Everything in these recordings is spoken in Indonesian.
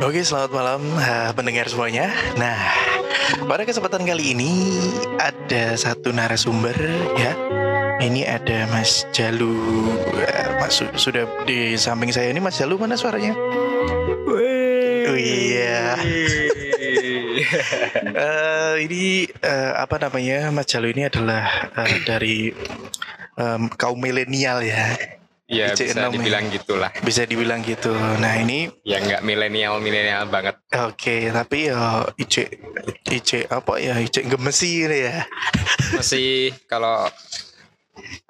Oke, selamat malam uh, pendengar semuanya. Nah, pada kesempatan kali ini ada satu narasumber ya. Ini ada Mas Jalu. Uh, Mas sudah di samping saya ini Mas Jalu mana suaranya? Oh iya. uh, ini uh, apa namanya Mas Jalu ini adalah uh, dari um, kaum milenial ya. Iya IC6 bisa ya. dibilang gitulah. Bisa dibilang gitu. Nah ini Ya nggak milenial milenial banget. Oke, tapi ya IC IC apa ya IC gemesi ya. Masih kalau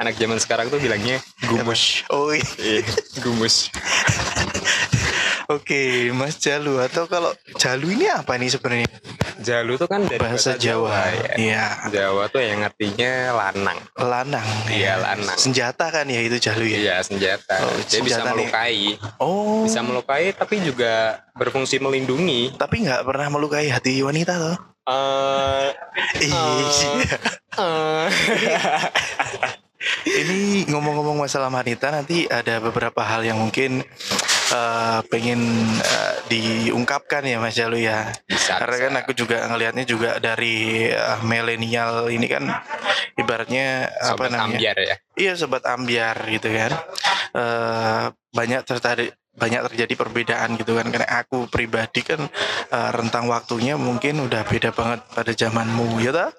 anak zaman sekarang tuh bilangnya gumus. Oh iya. Iya, gumus. Oke, Mas Jalu atau kalau Jalu ini apa nih sebenarnya? Jalu tuh kan dari Bahasa Jawa. ya. Iya. Jawa tuh yang artinya lanang. Lanang. Iya, lanang. Senjata kan ya itu Jalu ya. Iya senjata. Oh, Dia bisa senjata nih. melukai. Oh. Bisa melukai tapi juga berfungsi melindungi. Tapi nggak pernah melukai hati wanita toh? Eh, eh, Ini ngomong-ngomong masalah wanita nanti ada beberapa hal yang mungkin eh, pengen eh, diungkapkan ya Mas Jalu ya. bisa, Karena bisa. kan aku juga ngelihatnya juga dari eh, milenial ini kan ibaratnya apa Sobat namanya? ambiar ya. Iya sobat ambiar gitu kan. Eh banyak tertarik banyak terjadi perbedaan gitu kan karena aku pribadi kan eh, rentang waktunya mungkin udah beda banget pada zamanmu ya toh?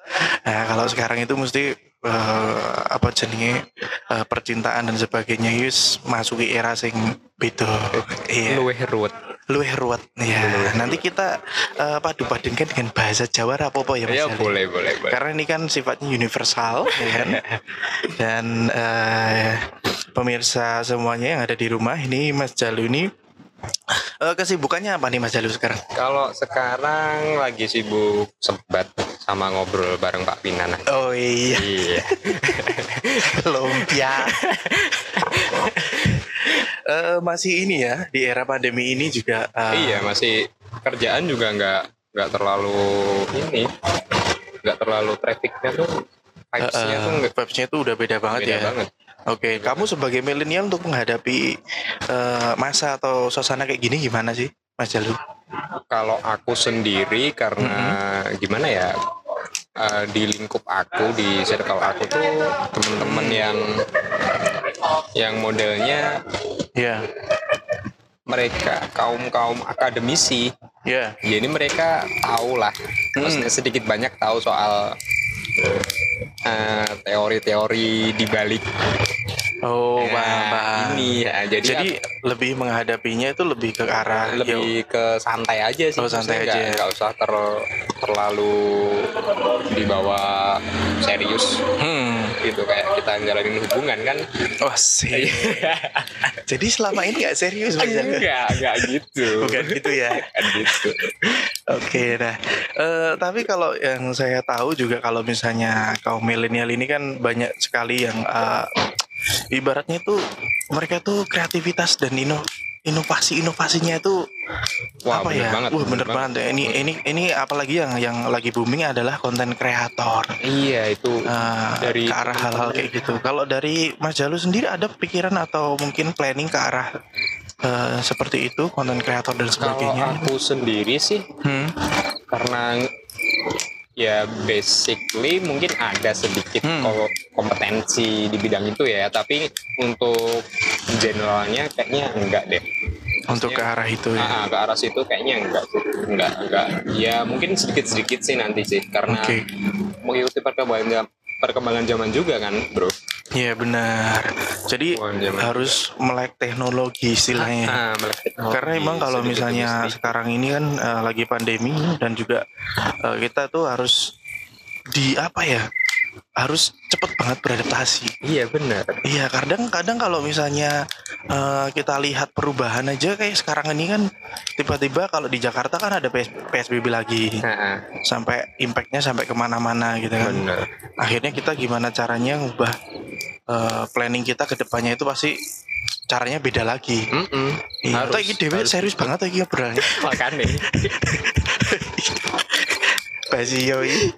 Nah, kalau sekarang itu mesti eh, apa jenenge eh, percintaan dan sebagainya yus masuki era sing beda. Iya Luwih ruwet. luwih ruwet ya nanti kita eh, padu padankan dengan bahasa Jawa apa-apa ya Mas Ya boleh boleh boleh. karena ini kan sifatnya universal ya kan dan eh, pemirsa semuanya yang ada di rumah ini Mas Jalu ini eh, kesibukannya apa nih Mas Jalu sekarang Kalau sekarang lagi sibuk sebat sama ngobrol bareng Pak Pinan. oh iya Iya. lumpia Eh, masih ini ya di era pandemi ini juga eh, iya masih kerjaan juga nggak nggak terlalu ini nggak terlalu trafficnya tuh vibesnya eh, tuh nggak vibes-nya tuh udah beda banget beda ya banget. Oke, kamu sebagai milenial untuk menghadapi eh, masa atau suasana kayak gini gimana sih, Mas Jalu? Kalau aku sendiri karena gimana ya eh, di lingkup aku di circle aku tuh temen-temen yang yang modelnya Ya, mereka kaum kaum akademisi. Ya. jadi mereka tahu lah maksudnya sedikit banyak tahu soal eh, teori-teori di balik Oh, paham, paham. ini ya jadi, Jadi lebih menghadapinya itu lebih ke arah ya, lebih ke santai aja sih Oh, santai aja ya. nggak usah ter- terlalu dibawa serius Hmm. gitu kayak kita jalanin hubungan kan? Oh, sih. Jadi selama ini nggak serius enggak enggak gitu. Bukan gitu ya. Bukan gitu. Oke, nah, eh, tapi kalau yang saya tahu juga kalau misalnya kaum milenial ini kan banyak sekali yang eh, ibaratnya itu mereka tuh kreativitas dan ino inovasi-inovasinya itu wah apa bener ya? banget Wah, bener, banget. ya. Ini ini ini apalagi yang yang lagi booming adalah konten kreator. iya itu Eh, Dari- ke arah hal-hal kayak gitu. Kalau dari Mas Jalu sendiri ada pikiran atau mungkin planning ke arah eh, seperti itu konten kreator dan kalau sebagainya? aku sendiri sih Hmm. karena ya basically mungkin ada sedikit Hmm. ko- kompetensi di bidang itu ya tapi untuk generalnya kayaknya enggak deh Untuk ke arah itu ya. Ah, ke arah situ kayaknya enggak enggak enggak ya mungkin sedikit sedikit sih nanti sih karena Oke. mengikuti perkembangan perkembangan zaman juga kan bro Iya benar. Jadi harus melek teknologi istilahnya. Ah, melek teknologi, Karena emang kalau misalnya sedikit. sekarang ini kan eh, lagi pandemi dan juga eh, kita tuh harus di apa ya? Harus cepet banget beradaptasi. iya benar Iya, kadang-kadang kalau misalnya eh, kita lihat perubahan aja kayak sekarang ini kan tiba-tiba kalau di Jakarta kan ada PS PSBB lagi Nah, sampai impactnya sampai ke mana-mana gitu kan. benar Akhirnya kita gimana caranya ngubah eh, planning kita ke depannya itu pasti caranya beda lagi. Mm-mm. Iya, Harus, tapi harus. serius banget iki obrolannya. makanya Basi yo iki.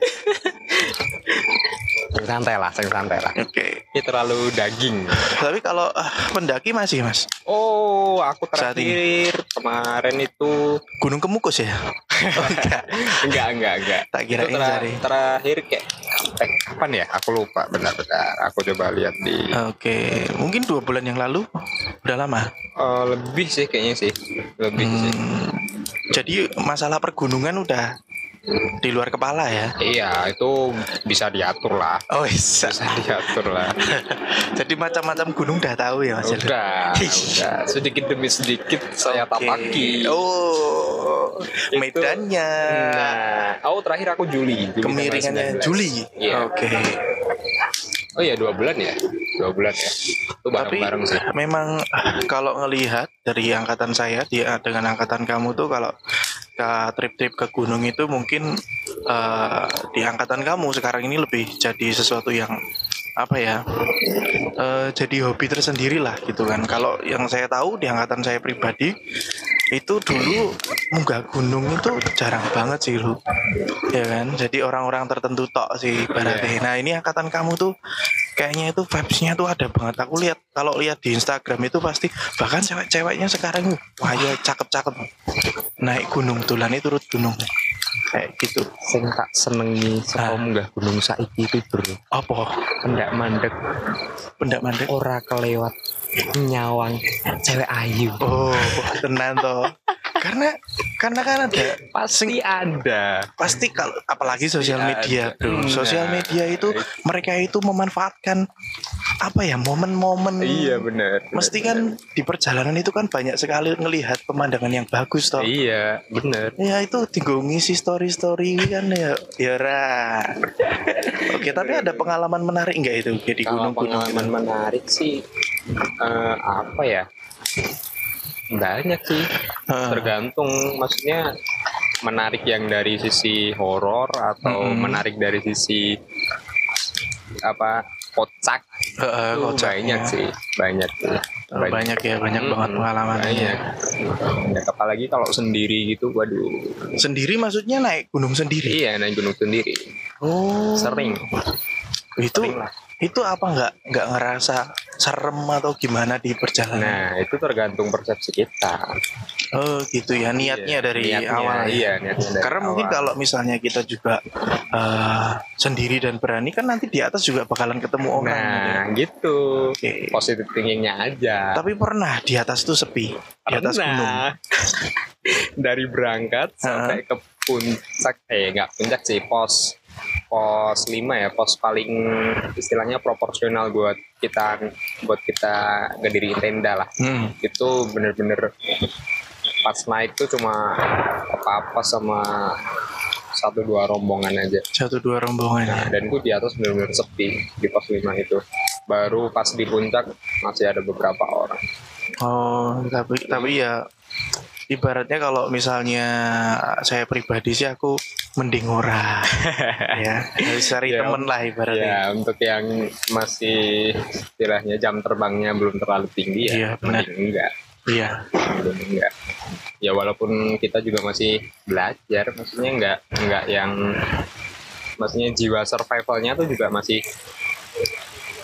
Sing santai lah, sing santai lah. Oke. Ini terlalu daging. Tapi kalau ah, pendaki masih mas, Oh, aku terakhir kemarin itu Gunung Kemukus ya? Oh, enggak. enggak enggak enggak. Tak kirain Itu terakhir kayak eh, kapan ya? Aku lupa benar-benar. Aku coba lihat di Oke, mungkin dua bulan yang lalu udah lama. Eh, lebih sih kayaknya sih. Lebih sih. Hmm, jadi masalah pergunungan udah di luar kepala ya? Iya, itu bisa diatur lah. Oh bisa. Bisa diatur lah. Jadi macam-macam gunung udah tahu ya mas? Udah, udah. Sedikit demi sedikit saya Oke. tapaki. Oh, Itu- medannya, Nah, oh terakhir aku Juli. Juli kemiringannya 19. Juli. Iya. Oke. Oh iya dua bulan ya, dua bulan ya. Itu Tapi bareng-bareng sih. memang kalau ngelihat dari angkatan saya dia dengan angkatan kamu tuh kalau ke trip-trip ke gunung itu mungkin eh, di angkatan kamu sekarang ini lebih jadi sesuatu yang apa ya eh, jadi hobi tersendiri lah gitu kan. Kalau yang saya tahu di angkatan saya pribadi itu dulu munggah gunung itu jarang banget sih lu. Ya kan? Jadi orang-orang tertentu tok sih ibaratnya nah ini angkatan kamu tuh kayaknya itu vibes-nya tuh ada banget. Aku lihat kalau lihat di Instagram itu pasti bahkan cewek-ceweknya sekarang wah ya cakep-cakep. Naik gunung tulan itu turut gunung. Kayak gitu. Sing tak senengi Ah. saka munggah gunung saiki itu bro. apa? Pendak mandek. Pendak mandek. Ora kelewat nyawang cewek ayu. oh tenan toh karena karena kan ada Pasti ada. pasti kalau apalagi sosial media ada. bro Nah. sosial media itu mereka itu memanfaatkan apa ya momen-momen Iya benar. mesti kan di perjalanan itu kan banyak sekali ngelihat pemandangan yang bagus toh Iya benar. ya itu tinggal ngisi story story kan ya ya ra. oke tapi ada pengalaman menarik nggak itu di gunung-gunung pengalaman gitu? menarik sih eh, apa ya? Banyak sih. Heeh. Tergantung maksudnya menarik yang dari sisi horor atau Mm-mm. menarik dari sisi apa kocak. Itu kocaknya. banyak sih banyak sih. Oh, banyak ya banyak banget Mm-mm, pengalamannya banyak. Ya, apalagi kalau sendiri gitu waduh. Sendiri maksudnya naik gunung sendiri? Iya naik gunung sendiri. Oh. Sering. Itu sering lah itu apa nggak nggak ngerasa serem atau gimana di perjalanan nah itu tergantung persepsi kita oh gitu ya niatnya Iya, dari niatnya, awal ya? iya niatnya dari karena mungkin awal. kalau misalnya kita juga eh, sendiri dan berani kan nanti di atas juga bakalan ketemu orang gitu ya. nah gitu Oke. positif thinkingnya aja Tapi pernah di atas tuh sepi, di atas gunung. Dari berangkat sampai ke puncak eh nggak puncak sih pos pos 5 ya pos paling istilahnya proporsional buat kita buat kita ngediriin tenda lah Hmm. itu bener-bener pas naik tuh cuma apa-apa sama satu dua rombongan aja Satu dua rombongan. ya. dan gue di atas bener-bener sepi di pos 5 itu baru pas di puncak masih ada beberapa orang Oh, tapi tapi ya ibaratnya kalau misalnya saya pribadi sih aku mending ora. Ya harus cari Ya, temen lah ibaratnya. Ya, untuk yang masih istilahnya jam terbangnya belum terlalu tinggi ya, Iya, benar. mending enggak, iya. Mending enggak. Ya walaupun kita juga masih belajar, maksudnya enggak enggak yang maksudnya jiwa survivalnya tuh juga masih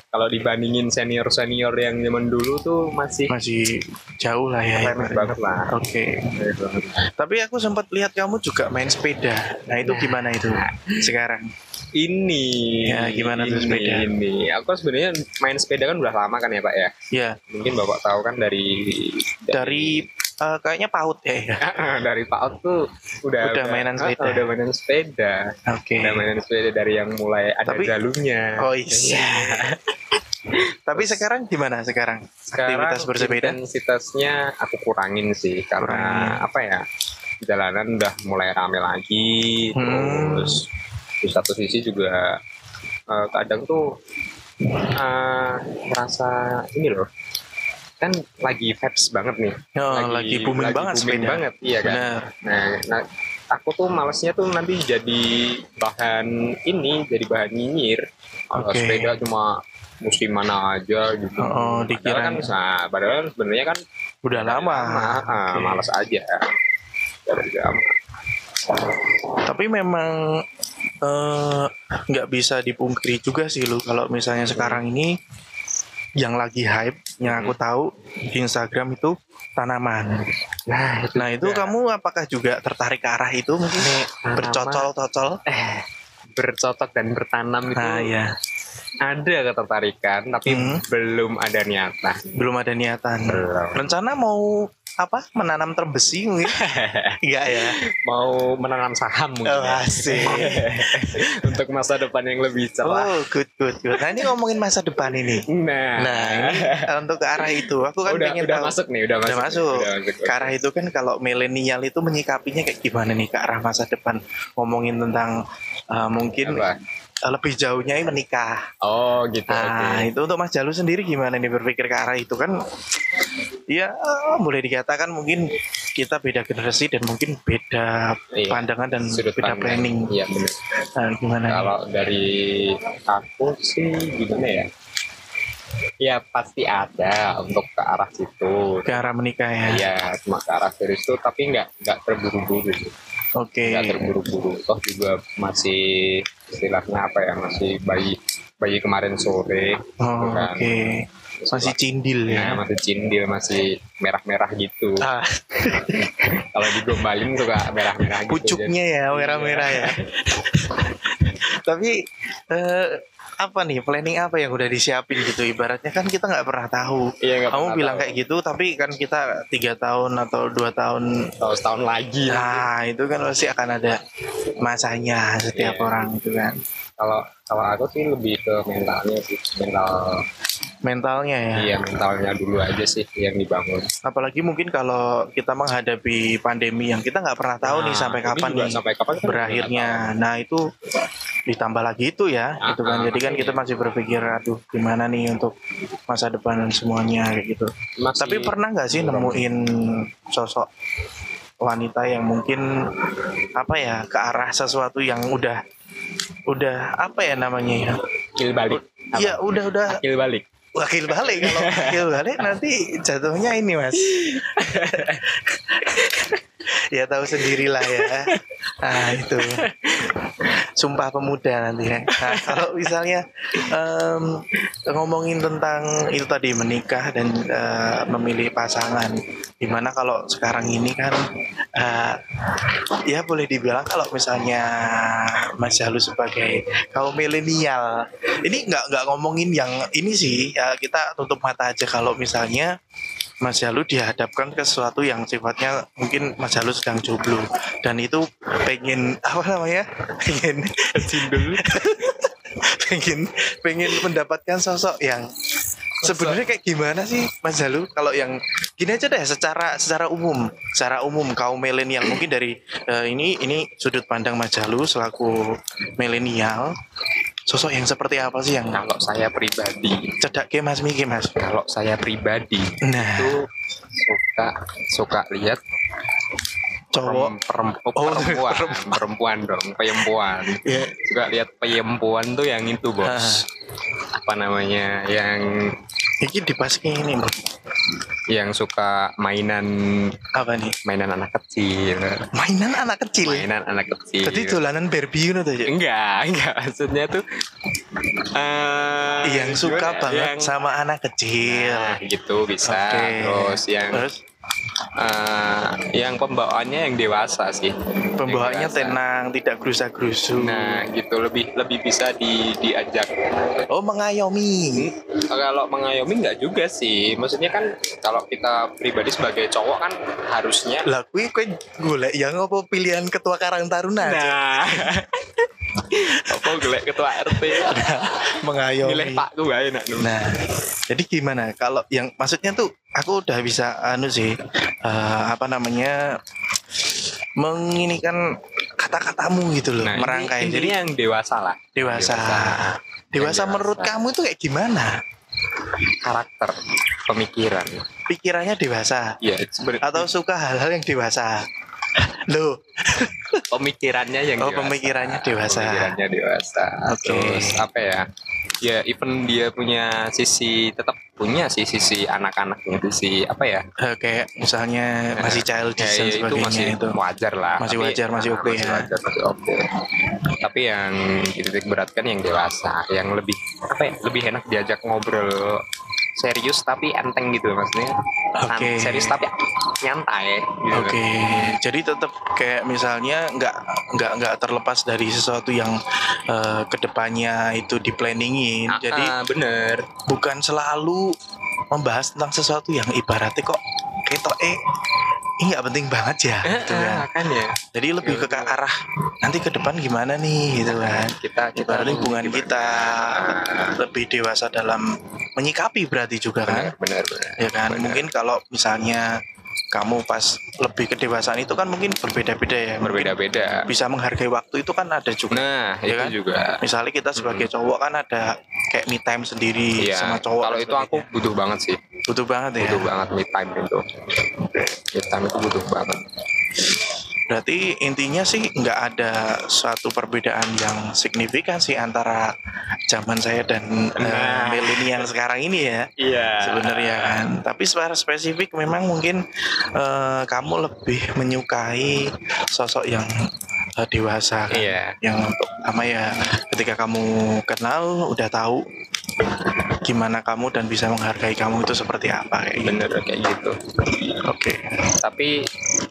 kalau dibandingin senior senior yang zaman dulu tuh masih masih jauh lah ya remeh banget lah. oke banget. tapi aku sempat lihat kamu juga main sepeda nah itu Nah. gimana itu sekarang Ini, Ya, gimana tuh ini, sepeda? Ini, aku sebenarnya main sepeda kan udah lama kan ya Pak ya. ya Mungkin Bapak tahu kan dari dari eh, kayaknya paut ya, ya. dari Pak Out tuh udah Udah mainan ah, sepeda. udah mainan sepeda oke udah mainan sepeda dari yang mulai ada Tapi- jalurnya oh iya tapi sekarang gimana sekarang sekarang aktivitas bersepeda intensitasnya aku kurangin sih karena Kurangin. apa ya jalanan udah mulai rame lagi Hmm. terus di satu sisi juga eh, kadang tuh eh, merasa ini loh kan lagi vibes banget nih Oh, lagi, booming banget booming sepeda. banget iya kan. Nah, nah, aku tuh malesnya tuh nanti jadi bahan ini, jadi bahan nyinyir. Kalau Oke. sepeda cuma musim mana aja gitu. Oh, padahal dikira- kan, nah, padahal sebenarnya kan Udah lama. ah, Oke. males aja. Dari lama. Tapi memang eh, nggak bisa dipungkiri juga sih lu kalau misalnya sekarang ini yang lagi hype yang aku tahu di Instagram itu tanaman. Nah, itu, Nah itu juga. kamu apakah juga tertarik ke arah itu mungkin bercocol-cocol? eh bercocok dan bertanam itu Nah ya ada ketertarikan tapi Hmm. belum ada niatan. belum ada niatan. Belum. Rencana mau apa? Menanam term besi mungkin? Enggak ya? Mau menanam saham mungkin. Oh, asik. Untuk masa depan yang lebih cerah. Oh good good good. Nah ini ngomongin masa depan ini. Nah, Nah ini untuk ke arah itu aku kan udah pengen udah tahu. masuk nih, udah masuk. Udah nih, masuk. Udah masuk. ke arah itu kan kalau milenial itu menyikapinya kayak gimana nih ke arah masa depan ngomongin tentang uh, mungkin Apa? uh, lebih jauhnya ini menikah. Oh, gitu. Nah oke. itu untuk Mas Jalu sendiri gimana nih berpikir ke arah itu kan? Ya boleh dikatakan mungkin kita beda generasi dan mungkin beda Iya. pandangan dan Sudut beda pandang. planning. Iya, benar. Nah, gimana? Kalau dari aku sih gimana ya? Ya pasti ada untuk ke arah situ. ke arah menikah ya? Ya, cuma ke arah serius itu tapi nggak nggak terburu-buru. Oke. Nggak terburu-buru. Toh juga masih istilahnya apa ya? Masih bayi bayi kemarin sore. Oh, kan. Oke. Masih cindil Nah, ya? masih cindil, masih merah-merah gitu. Ah, Kalau digombalin suka merah-merah gitu. pucuknya ya merah-merah ya. Tapi eh, apa nih planning apa yang udah disiapin gitu ibaratnya kan kita nggak pernah tahu. Iya, nggak Kamu pernah bilang tahu. kayak gitu tapi kan kita tiga tahun atau dua tahun. tahu setahun lagi. ya. Nah itu kan pasti akan ada masanya setiap Iya. orang itu kan. Kalau kalau aku sih lebih ke mentalnya sih, mental Mentalnya ya. iya mentalnya dulu aja sih yang dibangun. Apalagi mungkin kalau kita menghadapi pandemi yang kita nggak pernah tahu nih Nah, sampai ini kapan nih sampai kapan kan berakhirnya. Nah itu ditambah lagi itu ya, Ah, itu kan. ah, Jadi kan kita masih berpikir, aduh gimana nih untuk masa depan dan semuanya kayak gitu. Masih- Tapi pernah nggak sih nemuin sosok wanita yang mungkin apa ya ke arah sesuatu yang udah udah apa ya namanya ya? Akil balik. Iya udah udah Akil balik. wakil balik kalau wakil balik nanti jatuhnya ini mas ya tahu sendirilah ya. Nah itu. Sumpah pemuda nanti ya nah, kalau misalnya em, ngomongin tentang itu tadi menikah dan eh, memilih pasangan di mana kalau sekarang ini kan eh, ya boleh dibilang kalau misalnya Mas Jalu sebagai kaum milenial ini nggak nggak ngomongin yang ini sih ya kita tutup mata aja kalau misalnya Mas Jalu dihadapkan ke sesuatu yang sifatnya mungkin Mas Jalu sedang jomblo. Dan itu pengen apa namanya? Pengen Cindul. pengen pengen mendapatkan sosok yang sebenarnya kayak gimana sih Mas Jalu kalau yang gini aja deh secara secara umum. Secara umum kaum milenial. Mungkin dari eh, ini ini sudut pandang Mas Jalu selaku milenial sosok yang seperti apa sih yang Kalau saya pribadi, cedak ke Mas Miki Mas? Kalau saya pribadi nah. itu suka suka lihat cowok Oh, perempuan, perempuan. perempuan dong, perempuan. ya Suka lihat perempuan tuh yang itu bos. Apa namanya? Yang ini dipasang ini Bro. yang suka mainan apa nih mainan anak kecil, mainan anak kecil mainan anak kecil. jadi dolanan Barbie aja Enggak, enggak. Maksudnya tuh eh yang suka gimana? banget Yang- sama anak kecil Nah, gitu bisa. Terus yang terus eh, yang pembawaannya yang dewasa sih. pembawaannya dewasa. tenang tidak gerusa gerusu Nah, gitu lebih lebih bisa di diajak. oh mengayomi Kalau mengayomi enggak juga sih. Maksudnya kan kalau kita pribadi sebagai cowok kan harusnya lah kui golek yang apa pilihan ketua Karang Taruna aja. Nah. Apa golek ketua RT mengayomi. Milih Pak tuh gak enak nah jadi gimana? Kalau yang maksudnya tuh aku udah bisa anu sih eh, apa namanya menginikan kata-katamu gitu loh Nah, ini- merangkai. intinya jadi yang dewasa lah. dewasa. Dewasa. dewasa menurut dewasa. kamu itu kayak gimana? Karakter, pemikiran. pikirannya dewasa? Ya, atau suka hal-hal yang dewasa loh pemikirannya yang Oh, dewasa. pemikirannya dewasa. Pemikirannya dewasa. Oke. Terus apa ya? Ya, even dia punya sisi tetap punya sih sisi anak-anaknya sisi apa ya kayak misalnya masih childish ya, ya, itu masih itu. wajar lah Masih Tapi- wajar, masih ah, oke ya. wajar, masih oke tapi yang titik beratkan yang dewasa yang lebih apa ya lebih enak diajak ngobrol serius tapi enteng gitu maksudnya Oke. serius tapi nyantai gitu Oke, jadi tetap kayak misalnya nggak nggak nggak terlepas dari sesuatu yang eh, ke depannya itu di planningin. Ah, Jadi ah, bener bukan selalu membahas tentang sesuatu yang ibaratnya kok ketok eh ini nggak penting banget ya, gitu kan. Kan ya Jadi lebih ke bener. arah nanti ke depan gimana nih, gitu kan. kita kita Ibaratnya hubungan gimana? kita lebih dewasa dalam menyikapi berarti juga kan. bener bener ya kan Benar. mungkin kalau misalnya kamu pas lebih kedewasaan itu kan mungkin berbeda-beda ya berbeda-beda. bisa menghargai waktu itu kan ada juga nah Ya itu kan? juga. Misalnya kita sebagai cowok kan ada kayak me time sendiri Iya, sama cowok kalau itu aku butuh banget sih. Butuh banget ya? Butuh banget me time itu. Me time itu butuh banget berarti intinya sih nggak ada suatu perbedaan yang signifikan sih antara zaman saya dan eh, Nah. milenial sekarang ini ya. Iya. Sebenarnya kan. Tapi secara spesifik memang mungkin eh, kamu lebih menyukai sosok yang eh, dewasa kan? Iya. Yang pertama ya ketika kamu kenal udah tahu gimana kamu dan bisa menghargai kamu itu seperti apa kayak gitu. bener kayak gitu Oke. tapi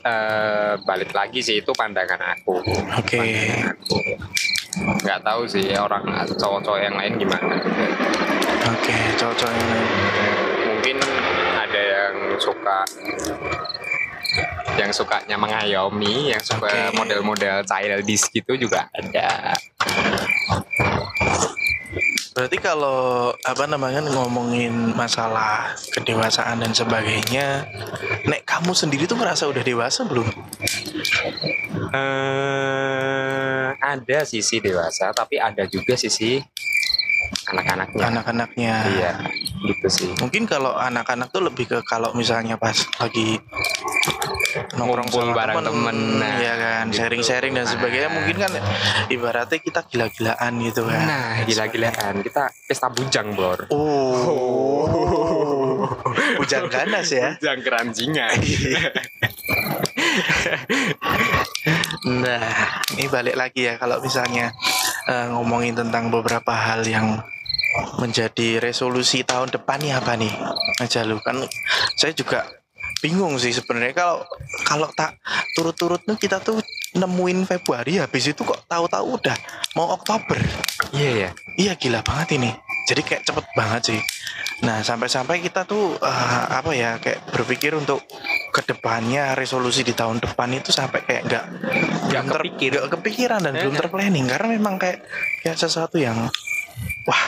eh, balik lagi sih itu pandangan aku Oke. Pandangan aku nggak tahu sih orang cowok-cowok yang lain gimana Oke, cowok-cowok yang lain. mungkin ada yang suka yang sukanya mengayomi yang suka model-model childish gitu juga ada Berarti kalau apa namanya ngomongin masalah kedewasaan dan sebagainya, nek kamu sendiri tuh merasa udah dewasa belum? eh ada sisi dewasa tapi ada juga sisi anak-anaknya Anak-anaknya. iya gitu sih Mungkin kalau anak-anak tuh lebih ke kalau misalnya pas lagi Ngumpul bareng temen, nah, ya kan, gitu. sharing-sharing dan sebagainya. Nah. Mungkin kan ibaratnya kita gila-gilaan gitu kan. nah gila-gilaan kita pesta bujang bor Oh. Bujang ganas ya. bujang keranjingan Nah, ini balik lagi ya kalau misalnya eh, ngomongin tentang beberapa hal yang menjadi resolusi tahun depan nih apa nih? Aja lu kan saya juga bingung sih sebenarnya kalau kalau tak turut-turut nih kita tuh nemuin Februari habis itu kok tahu-tahu udah mau Oktober. iya ya Iya gila banget ini. Jadi kayak cepet banget sih. Nah sampai-sampai kita tuh eh, apa ya kayak berpikir untuk ke depannya resolusi di tahun depan itu sampai kayak nggak Nggak kepikir. kepikiran dan belum Eh. terplanning karena memang kayak kayak sesuatu yang wah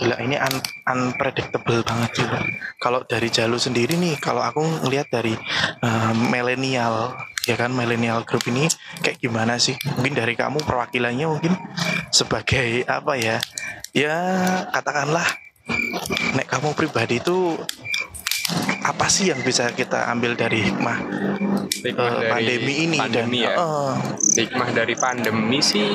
gila ini un- unpredictable banget Pak. Kalau dari Jalu sendiri nih kalau aku ngelihat dari eh, milenial ya kan milenial group ini kayak gimana sih? Mungkin dari kamu perwakilannya mungkin sebagai apa ya? Ya katakanlah nek kamu pribadi itu apa sih yang bisa kita ambil dari hikmah hikmah eh, dari pandemi ini pandemi dan ya eh, hikmah dari pandemi sih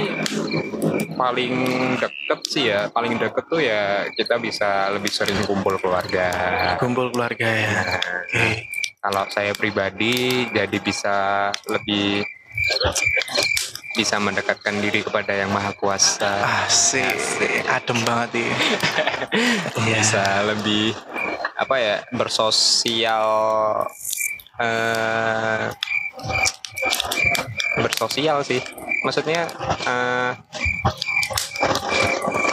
paling deket sih ya paling deket tuh ya kita bisa lebih sering kumpul keluarga kumpul keluarga ya. Oke. kalau saya pribadi jadi bisa lebih bisa mendekatkan diri kepada yang maha kuasa Asik, adem banget ya. Iya. bisa lebih apa ya bersosial eh bersosial sih. Maksudnya eh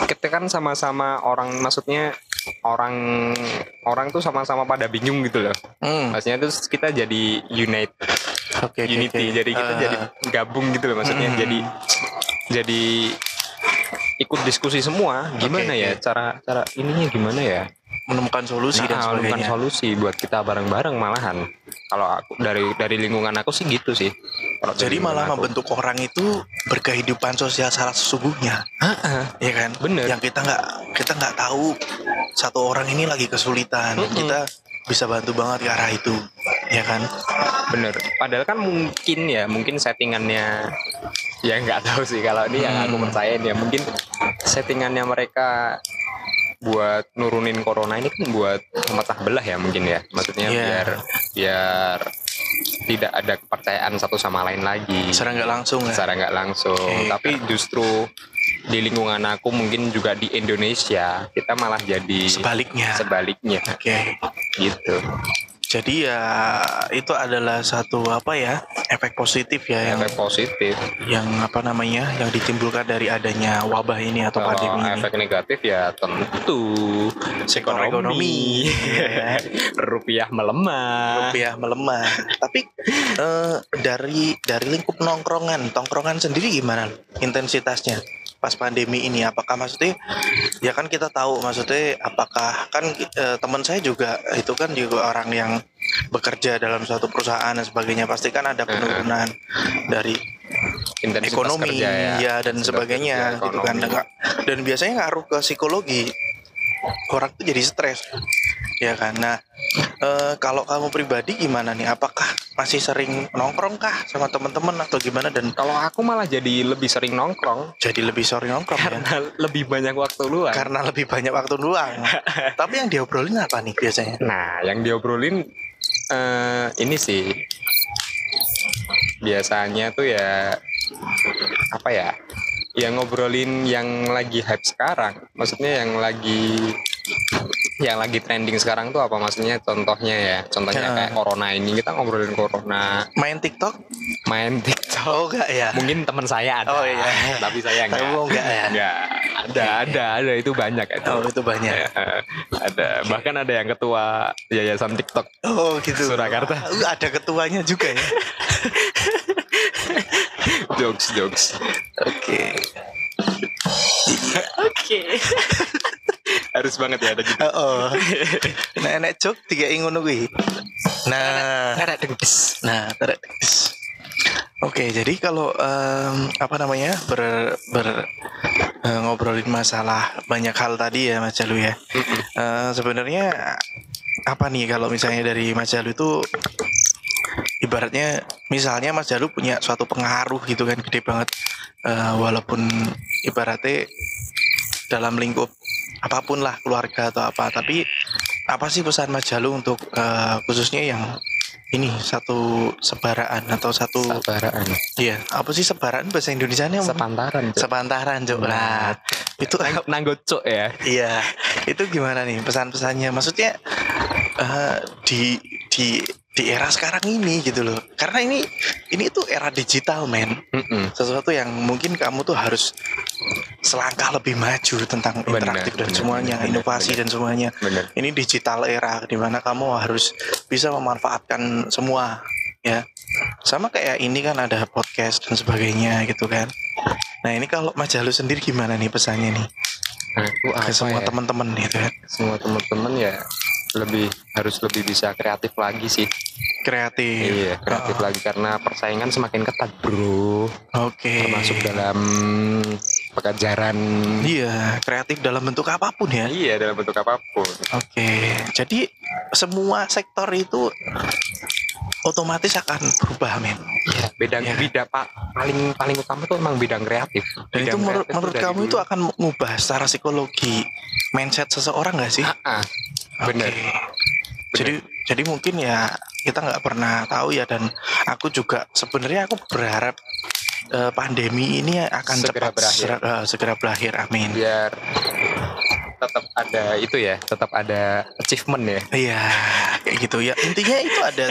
kita kan sama-sama orang maksudnya orang orang tuh sama-sama pada bingung gitu loh. Hmm, maksudnya terus kita jadi unite Oke, oke, unity. oke. jadi kita Eh, jadi gabung gitu loh maksudnya. Hmm. jadi jadi ikut diskusi semua. Gimana Oke, ya oke. cara cara ininya gimana ya menemukan solusi dan Nah, menemukan sebagainya. solusi buat kita bareng-bareng malahan kalau aku dari dari lingkungan aku sih gitu sih Kalau Jadi malah aku. membentuk orang itu berkehidupan sosial secara sesungguhnya, Heeh, ya kan? bener Yang kita nggak kita nggak tahu satu orang ini lagi kesulitan, Mm-mm. kita bisa bantu banget ke arah itu, ya kan? bener padahal kan mungkin ya mungkin settingannya ya nggak tahu sih kalau ini yang aku Hmm. percayain ya mungkin settingannya mereka buat nurunin corona ini kan buat memecah belah ya mungkin ya. Maksudnya Iya. biar biar tidak ada kepercayaan satu sama lain lagi secara nggak langsung ya secara nggak langsung. Oke. Tapi justru di lingkungan aku mungkin juga di Indonesia kita malah jadi sebaliknya sebaliknya oke gitu. Jadi ya itu adalah satu apa ya efek positif ya yang Efek positif. yang apa namanya yang ditimbulkan dari adanya wabah ini atau Kalau pandemi ini efek negatif ya tentu ekonomi ya. rupiah melemah. rupiah melemah. Tapi eh, dari dari lingkup nongkrongan, tongkrongan sendiri gimana intensitasnya pas pandemi ini? Apakah maksudnya ya kan kita tahu maksudnya apakah kan eh, teman saya juga itu kan juga orang yang bekerja dalam suatu perusahaan dan sebagainya pasti kan ada penurunan dari Intensitas ekonomi kerja ya, ya, dan sebagainya gitu kan dan, dan biasanya ngaruh ke psikologi orang tuh jadi stres ya kan? Nah eh, kalau kamu pribadi gimana nih? Apakah masih sering nongkrong kah sama teman-teman atau gimana? Dan Kalau aku malah jadi lebih sering nongkrong. Jadi lebih sering nongkrong ya? Karena lebih banyak waktu luang. karena lebih banyak waktu luang. Tapi yang diobrolin apa nih biasanya? Nah, yang diobrolin eh, ini sih. Biasanya tuh ya apa ya? Yang ngobrolin yang lagi hype sekarang. Maksudnya yang lagi yang lagi trending sekarang tuh apa? Maksudnya contohnya ya contohnya Ya. kayak corona ini. Kita ngobrolin corona. Main TikTok? Main TikTok. Oh enggak ya. Mungkin teman saya ada Oh, iya. tapi saya enggak. Kamu enggak ya? enggak. Ada ada ada. Itu banyak itu. Oh itu banyak. Eh, ada. Bahkan ada yang ketua yayasan TikTok oh gitu. Surakarta. Uh, ada ketuanya juga ya jokes jokes. Oke. Oke. Harus banget ya ada gitu Oh, nenek jok tiga ingun kuwi. Nah, ada dengkes nah, tarik tis. Oke, jadi kalau em, apa namanya ber, ber eh, ngobrolin masalah banyak hal tadi ya Mas Jalu ya. Eh, Sebenarnya apa nih kalau misalnya dari Mas Jalu itu ibaratnya misalnya Mas Jalu punya suatu pengaruh gitu kan gede banget. Eh, walaupun ibaratnya dalam lingkup apa pun lah keluarga atau apa. Tapi apa sih pesan Mas Jalu untuk eh, khususnya yang ini satu sebaraan atau satu sabaraan iya apa sih sebaraan bahasa Indonesia nya sepantaran Cok. sepantaran Cok. nah. Itu nanggocok ya. Iya itu gimana nih pesan-pesannya? Maksudnya eh, di di di era sekarang ini gitu loh. Karena ini ini tuh era digital men. Sesuatu yang mungkin kamu tuh harus selangkah lebih maju tentang interaktif dan benar, semuanya benar, inovasi benar. dan semuanya. Bener ini digital era di mana kamu harus bisa memanfaatkan semua ya. Sama kayak ini kan ada podcast dan sebagainya gitu kan. Nah ini kalau Mas Jalu sendiri gimana nih pesannya nih? Aku ke apa semua ya? teman-teman gitu kan? Semua teman-teman ya lebih harus lebih bisa kreatif lagi sih kreatif iya kreatif Oh. lagi karena persaingan semakin ketat bro oke termasuk dalam pekerjaan iya kreatif dalam bentuk apa pun ya iya dalam bentuk apa pun Oke, jadi semua sektor itu otomatis akan berubah, men. Iya, bidang Iya. bidang pak paling paling utama tuh emang bidang kreatif. Dan itu Bidang menurut, kreatif menurut kamu dulu. itu akan mengubah secara psikologi mindset seseorang nggak sih? Ah, ah, bener. Jadi jadi mungkin ya kita nggak pernah tahu ya dan aku juga sebenarnya aku berharap eh, pandemi ini akan Segera cepat berakhir. sera- eh, segera berakhir. Amin. biar tetap ada itu ya, tetap ada achievement ya. Iya, kayak gitu ya. Intinya itu ada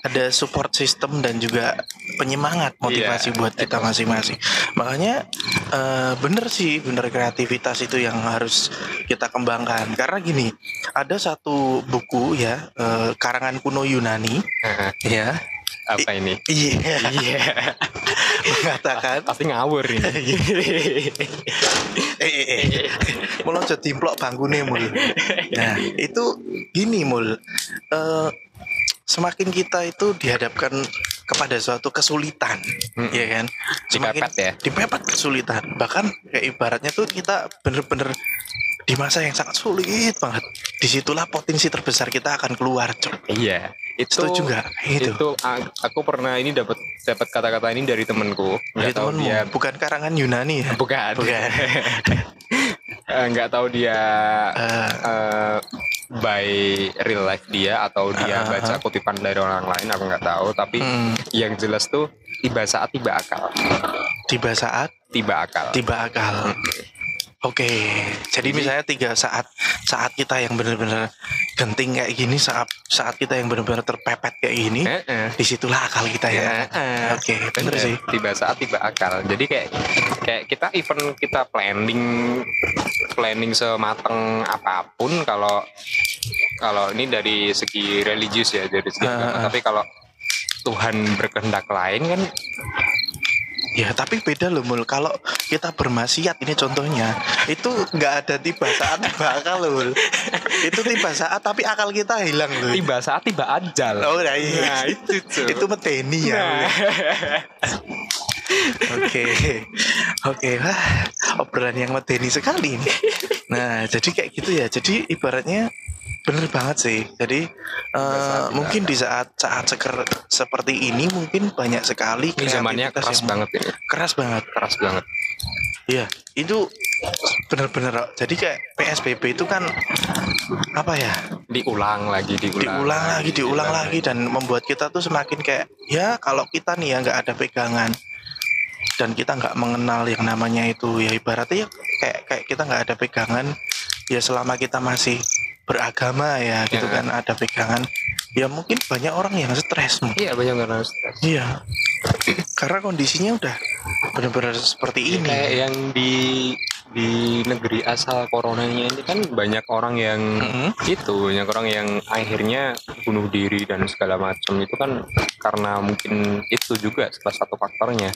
ada support system dan juga penyemangat motivasi Iya, buat kita masing-masing. Makanya eh, bener sih, bener kreativitas itu yang harus kita kembangkan. Karena gini, ada satu buku ya eh, karangan kuno Yunani, Nah, ya, apa ini? iya, Iya, mengatakan pasti ngawur ini. eh, eh, eh. meloncat dimplok bangkune mul. Nah, itu gini mul. Eh, semakin kita itu dihadapkan kepada suatu kesulitan, Mm-mm. ya kan? Semakin Dipepet ya. dipepet kesulitan. Bahkan kayak ibaratnya tuh kita bener-bener di masa yang sangat sulit banget. Di situlah potensi terbesar kita akan keluar, Cok. Iya, itu Setuju nggak? Gitu. itu a- aku pernah ini dapat dapat kata-kata ini dari temenku. Dari temenmu, dia bukan karangan Yunani ya? bukan. Bukan. Eh, nggak tahu dia Eh, eh, by real life dia atau dia Ah, ah, baca kutipan dari orang lain aku nggak tahu tapi hmm, yang jelas tuh tiba saat tiba akal tiba saat tiba akal tiba akal. Oke, jadi misalnya tiga saat saat kita yang benar-benar genting kayak gini, saat saat kita yang benar-benar terpepet kayak gini, Eh, eh. di situlah akal kita ya. Eh, Oke, bener Bener, sih. tiba saat tiba akal jadi kayak kayak kita even kita planning planning semateng apa pun kalau kalau ini dari segi religius ya dari segi agama. ah. tapi kalau Tuhan berkehendak lain kan Ya, tapi beda loh mul. Kalau kita bermaksiat ini contohnya, itu nggak ada tiba saat tiba akal loh. Mul. itu tiba saat tapi akal kita hilang loh. tiba saat tiba ajal Oh, nah, iya. Nah, itu tuh. itu medeni ya. Nah. Oke, oke, wah obrolan yang medeni sekali ini. Nah, jadi kayak gitu ya. Jadi ibaratnya bener banget sih. Jadi eh, mungkin di saat saat seker, seperti ini mungkin banyak sekali ini zamannya keras yang- banget ini keras banget. keras banget Iya, itu bener-bener. Jadi kayak PSBB itu kan apa ya? diulang lagi diulang, diulang lagi, diulang lagi dan membuat kita tuh semakin kayak ya kalau kita nih ya nggak ada pegangan dan kita nggak mengenal yang namanya itu ya ibaratnya ya kayak kayak kita nggak ada pegangan ya selama kita masih beragama ya gitu Ya. kan ada pegangan ya mungkin banyak orang yang stres iya banyak karena stres. Iya. Karena kondisinya udah benar-benar seperti ini. kayak yang di di negeri asal coronanya ini kan banyak orang yang Mm-mm. itu banyak orang yang akhirnya bunuh diri dan segala macam. Itu kan karena mungkin itu juga salah satu faktornya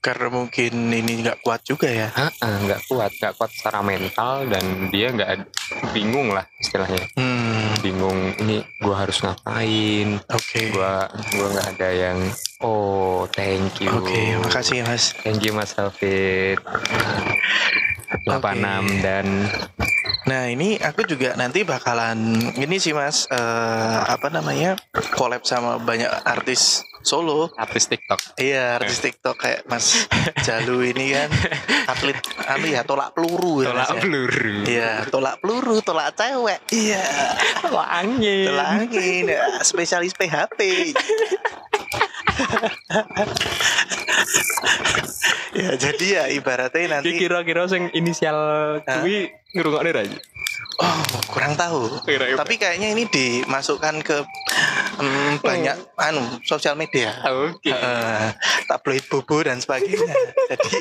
karena mungkin ini nggak kuat juga ya. Nggak kuat. Nggak kuat secara mental dan dia nggak bingung lah istilahnya. Hmm. Bingung ini gua harus ngapain? Oke. Gua gua nggak ada yang oh thank you. Oke makasih mas. Thank you mas Alfit 86 dan Nah ini aku juga nanti bakalan ini sih mas eh, apa namanya collab sama banyak artis solo. artis TikTok. Iya artis TikTok kayak Mas Jalu ini kan. Atlet anu ya tolak peluru ya tolak Mas ya. peluru. Iya tolak peluru tolak cewek. Iya. Tolak angin. Tolak angin ya, spesialis PHP. ya jadi ya ibaratnya nanti kira-kira sing inisial kuwi ngrungokne ra? Oh kurang tahu Kira-kira. tapi kayaknya ini dimasukkan ke mm, banyak anu sosial media Oke. Eh, tabloid bobo dan sebagainya jadi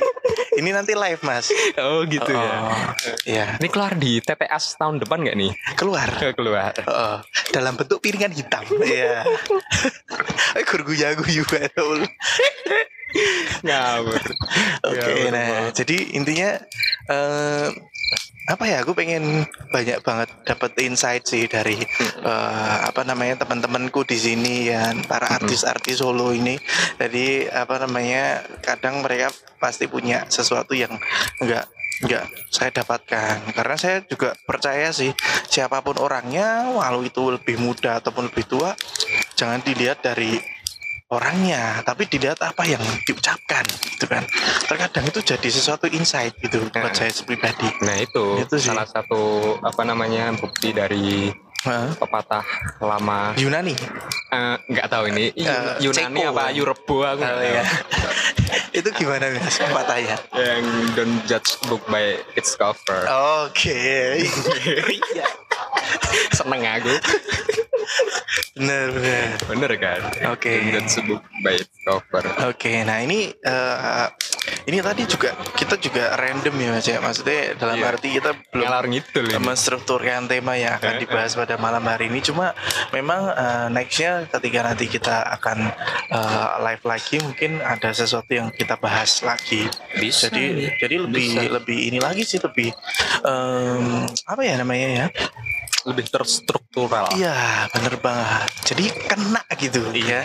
ini nanti live mas Oh gitu ya. Oh, ya Ini keluar di TPS tahun depan nggak nih? keluar keluar. Oh, dalam bentuk piringan hitam Iya Eh, gurguya guyu betul Ngawur. Oke, nah jadi intinya eh, apa ya? Aku pengen banyak banget dapat insight sih dari eh, apa namanya teman-temanku di sini ya para artis-artis solo ini. Jadi apa namanya? Kadang mereka pasti punya sesuatu yang enggak enggak saya dapatkan karena saya juga percaya sih siapa pun orangnya walau itu lebih muda ataupun lebih tua jangan dilihat dari orangnya tapi dilihat apa yang diucapkan gitu kan terkadang itu jadi sesuatu insight gitu buat Nah. saya pribadi Nah itu, Itu sih. salah satu apa namanya bukti dari Hah? pepatah lama Yunani Eh, nggak tahu ini Eh, Yunani Ceko. apa Yurebo aku tahu. iya. itu gimana mas patahnya yang don't judge book by its cover oke Iya. seneng aku bener bener. Bener kan? Oke. don't judge book by cover oke nah ini eh, ini tadi juga kita juga random ya mas ya. Maksudnya dalam Iya. arti kita belum ngidul ini. menstrukturkan tema yang akan Eh, dibahas pada malam hari ini. Cuma memang eh, nextnya ketika nanti kita akan eh, live lagi mungkin ada sesuatu yang kita bahas lagi. Bisa jadi jadi lebih Bisa. lebih ini lagi sih lebih em, apa ya namanya ya lebih terstruktural. Iya bener banget. Jadi kena gitu. Ya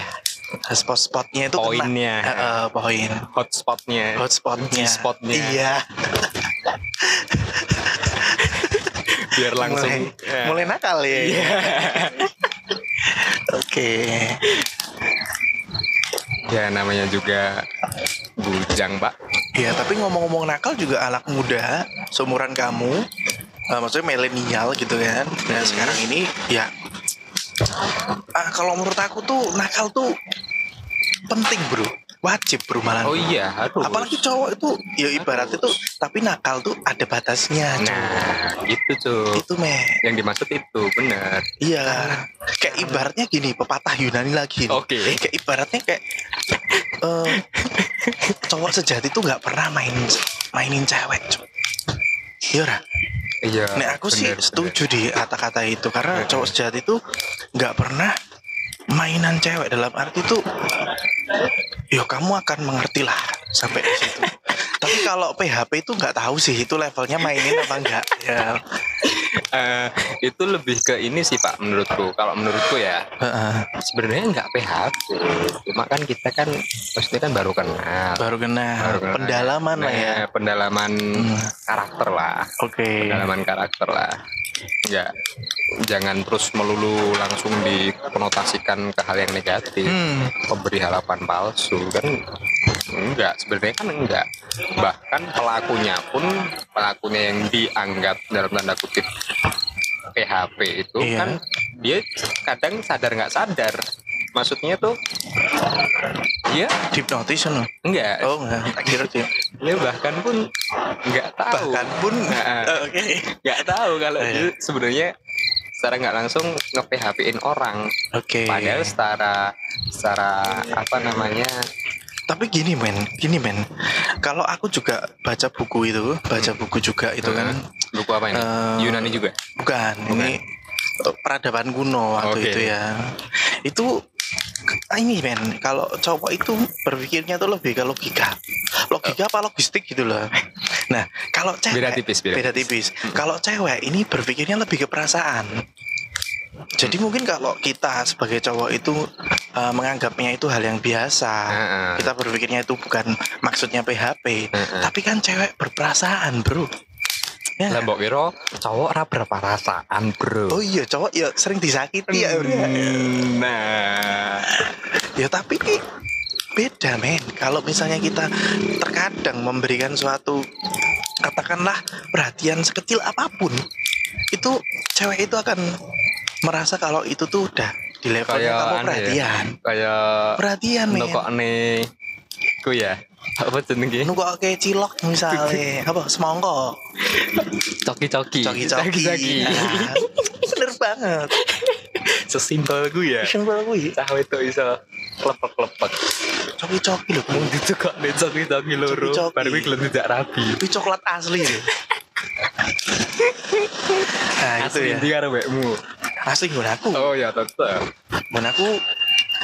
spot-spotnya itu poinnya. Poin. Hotspotnya. Hotspotnya. G-spotnya. iya. Biar langsung mulai, ya. mulai nakal ya. Iya. oke. Ya namanya juga bujang pak. Ya tapi ngomong-ngomong nakal juga anak muda seumuran kamu uh, maksudnya milenial gitu kan nah Hmm. sekarang ini ya ah kalau menurut aku tuh nakal tuh penting bro wajib bro malah Oh iya, aduh. apalagi cowok itu ya ibarat itu tapi nakal tuh ada batasnya cowok. Nah, itu tuh. itu meh Yang dimaksud itu, benar. iya kayak ibaratnya gini pepatah Yunani lagi. Oke. kayak ibaratnya kayak eh, cowok sejati tuh nggak pernah main mainin cewek cowok iya Ra? Iya. Nek aku sih benar, setuju di kata-kata itu karena cowok sejati itu nggak pernah mainan cewek dalam arti tuh yo kamu akan mengerti lah sampai di situ. Tapi kalau PHP itu nggak tahu sih itu levelnya mainin apa enggak ya. Eh, itu lebih ke ini sih Pak menurutku. Kalau menurutku ya, Heeh. sebenarnya nggak PHP. Cuma kan kita kan maksudnya kan baru kenal. baru kena Baru kenal. pendalaman lah ya. Nah, pendalaman Hmm. karakter lah. Oke. Pendalaman karakter lah. Enggak jangan terus melulu langsung dikonotasikan ke hal yang negatif. Hmm. Memberi harapan palsu kan enggak sebenarnya kan enggak bahkan pelakunya pun pelakunya yang dianggap dalam tanda kutip PHP itu Iya. kan dia kadang sadar nggak sadar maksudnya tuh? Dia Hipnotis no? enggak. Oh enggak, kira dia. dia bahkan pun nggak tahu. Bahkan pun Nah, Oh, Oke. nggak tahu kalau Iya. dia sebenarnya secara nggak langsung nge PHP-in orang. Oke. padahal secara secara apa namanya? Tapi gini men, gini men. Kalau aku juga baca buku itu, baca buku juga itu kan, buku apa ini? Eh, Yunani juga? bukan, ini peradaban kuno waktu Oke. itu ya. Itu ini men, kalau cowok itu berpikirnya tuh lebih ke logika, logika apa logistik gitu loh. Nah, kalau cewek beda tipis beda, beda tipis. Kalau cewek ini berpikirnya lebih ke perasaan. Jadi mungkin kalau kita sebagai cowok itu eh, menganggapnya itu hal yang biasa, Heeh. kita berpikirnya itu bukan maksudnya PHP, tapi kan cewek berperasaan, bro. Ya. Lah mbok kira cowok ora berperasaan, Bro. Oh iya, cowok ya sering disakiti ya, bro. Nah, Ya tapi beda men. Kalau misalnya kita terkadang memberikan suatu katakanlah perhatian sekecil apa pun, itu cewek itu akan merasa kalau itu tuh udah di levelnya kamu aneh ya. perhatian. kayak Perhatian men. kok aneh ku ya. Apa jenenge? Nunggu oke cilok misalnya apa semongko Coki-coki. coki-coki Coki-coki. Nah, bener banget Sesimpel ku ya. simpel gue Cah itu iso klepek-klepek. coki-coki loh Mung ditukokne coki-coki loro, Coki-coki. bar kuwi gelem tidak rabi. itu coklat asli nah itu Asli ya ndi karo mbekmu? asli gue aku Oh ya tetep. Mun aku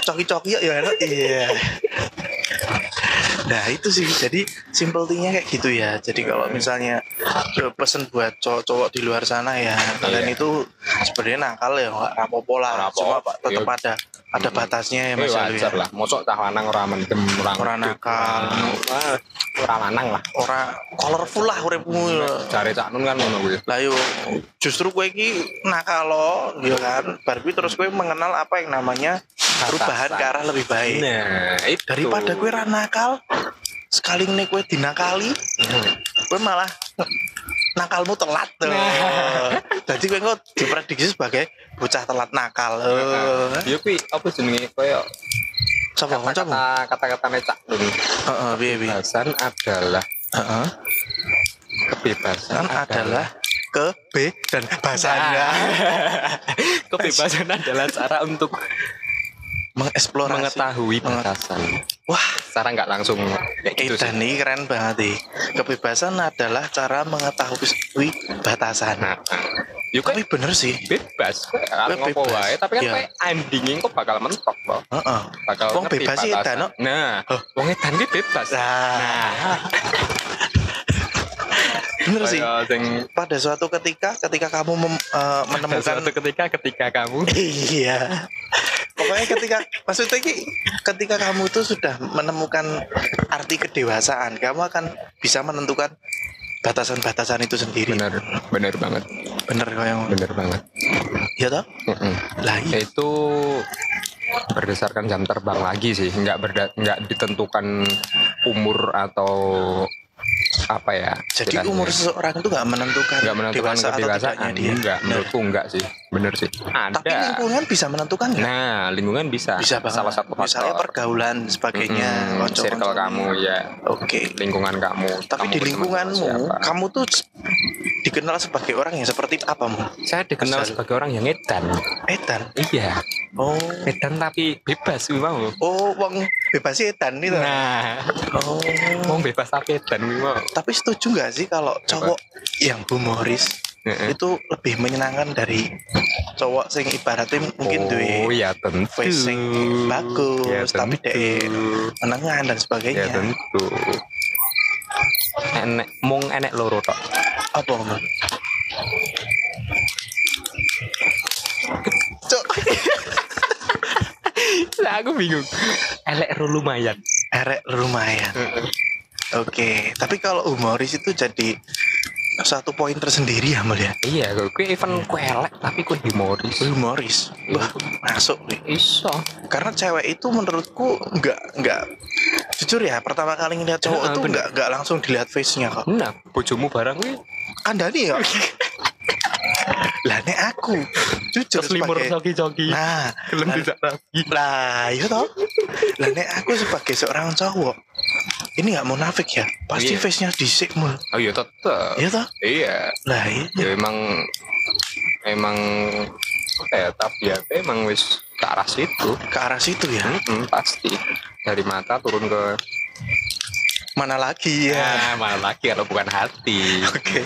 coki-coki ya enak iya Nah itu sih jadi simple thingnya kayak gitu ya Jadi kalau misalnya pesen buat cowok-cowok di luar sana ya Kalian Iya. itu sebenarnya nakal ya nggak rapopo lah Rapopo. Cuma pak tetap Iya. ada ada batasnya ya Eh, mas Alwi, ya. lah. Mosok cah lanang ora mendem ora Ora nakal. Ora lanang lah. Ora colorful lah uripmu ya. Cari cak nun kan ngono kuwi. Lah yo justru gue iki nakal lo, ya kan. Barbie terus gue mengenal apa yang namanya perubahan ke arah lebih baik. Nah, itu. Daripada gue ra nakal, sekali nih gue dinakali, gue malah nakalmu telat tuh. Nah. Jadi gue kok diprediksi sebagai bocah telat nakal. Ya kuwi apa jenenge koyo kata kata-kata cak nun. Heeh, piye piye. Kebebasan adalah Heeh. kebebasan adalah ke B dan bahasanya kebebasan adalah cara untuk mengeksplorasi. mengetahui Menge- batasan. Wah, Secara nggak langsung kayak gitu. Edan ini keren banget nih. Kebebasan adalah cara mengetahui batasan. Nah, yuk kan Tapi bener sih. bebas, Gue ngopo wae, tapi kan kowe endingnya kok bakal mentok loh. Heeh. Bakal Wong bebas sih edan, no? Nah, Huh. wong edan ki bebas. Nah, bener sih. Sing Pada suatu ketika, ketika kamu mem- pada menemukan suatu ketika ketika kamu iya. Pokoknya ketika maksudnya ki, ketika kamu itu sudah menemukan arti kedewasaan, kamu akan bisa menentukan batasan-batasan itu sendiri. bener bener banget, Bener kok yang bener banget. ya toh? Mm-mm. Lah iya. itu berdasarkan jam terbang lagi sih nggak berda nggak ditentukan umur atau apa ya Jadi umur seseorang itu nggak menentukan, nggak menentukan dewasa atau kedewasaan. tidaknya dia. enggak Nah, menurutku enggak sih. Bener sih. Tapi ada lingkungan bisa menentukan nggak? nah lingkungan bisa. Bisa banget. salah satu Misalnya faktor pergaulan sebagainya, Mm-mm, konco-konconya. circle kamu ya Oke. lingkungan kamu. Tapi kamu di lingkunganmu, kamu tuh dikenal sebagai orang yang seperti apa mu? saya dikenal Asal. sebagai orang yang edan Edan. iya Oh. edan tapi bebas gue mau Oh, wong bebas edan itu. nah Oh. mau bebas tapi edan mau Tapi setuju nggak sih kalau cowok yang humoris Heeh. itu lebih menyenangkan dari cowok sing ibaratnya mungkin duwe oh ya tentu sing bagus, ya tapi tentu dek menengan dan ya sebagainya. tentu enek mung enek loro tok Apa Om? Cok, lah aku bingung. Elek lumayan. Erek lumayan. Oke, tapi kalau humoris itu jadi satu poin tersendiri ya Mal ya. iya gue even gue elek tapi gue humoris. Humoris, wah masuk nih. iso. Karena cewek itu menurutku nggak nggak jujur ya pertama kali ngeliat cowok itu nggak nggak langsung dilihat face-nya kok. nah bojomu barang gue Kandani ya. lah nek aku jujur sebagai coki-coki nah gelem lah- tidak rapi lah iya toh. Lah nek aku sebagai seorang cowok ini nggak munafik ya? Pasti Iya. face-nya disik mul. Oh iya tetep. Iya toh? Iya. Lah iya. Ya emang emang apa ya tabiatnya emang wis ke arah situ. Ke arah situ ya? Mm-mm, pasti. Dari mata turun ke mana lagi ya ya mana lagi kalau bukan hati Oke.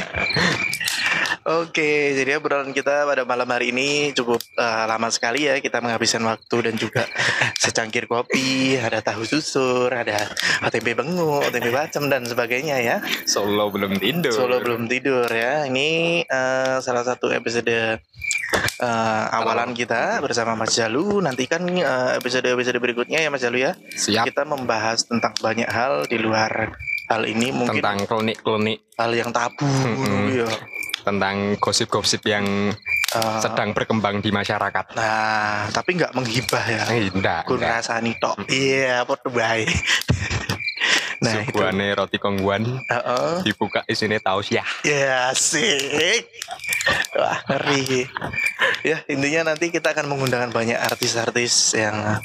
Oke, jadi obrolan kita pada malam hari ini cukup eh, lama sekali ya kita menghabiskan waktu dan juga secangkir kopi, ada tahu susur, ada tempe bengu, tempe bacem dan sebagainya ya. Solo belum tidur Solo belum tidur ya. Ini eh, salah satu episode eh, awalan kita bersama Mas Jalu. Nantikan eh, episode-episode berikutnya ya Mas Jalu ya. siap Kita membahas tentang banyak hal di luar hal ini mungkin tentang klinik-klinik hal yang tabu ya. tentang gosip-gosip yang Eh, sedang berkembang di masyarakat Nah, tapi nggak menghibah ya. enggak, Kun rasani tok. Iya, podo bae. Nah. Suguhane roti kongguan Heeh. dibuka isinya tahu ya Ya, asik. Wah, ngeri. Ya, intinya nanti kita akan mengundang banyak artis-artis yang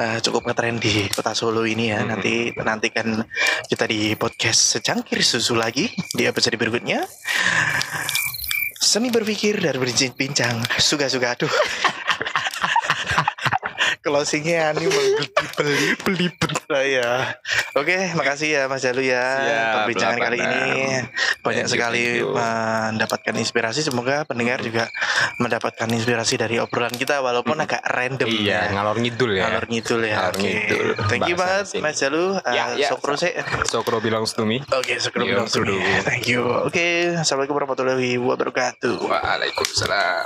eh, cukup ngetren di kota Solo ini ya. Mm-mm. Nanti nantikan kita di podcast secangkir susu lagi di episode berikutnya. Seni berpikir dan berbincang suka-suka aduh. Closingnya ini beli belibet lah ya. Oke, makasih ya Mas Jalu ya Siap, perbincangan kali ini banyak Thank sekali you. mendapatkan inspirasi. Semoga pendengar juga mendapatkan inspirasi dari obrolan kita walaupun agak random iya ya. ngalor ngidul ya Ngalor ngidul ya. Ngalor ngidul. Thank you banget. Mas Jalu. Ya, Uh, ya. Sokro sih. Sokro belongs to me Oke, Sokro Yo, bilang kudu. Thank you. Oke, Assalamualaikum warahmatullahi wabarakatuh. Waalaikumsalam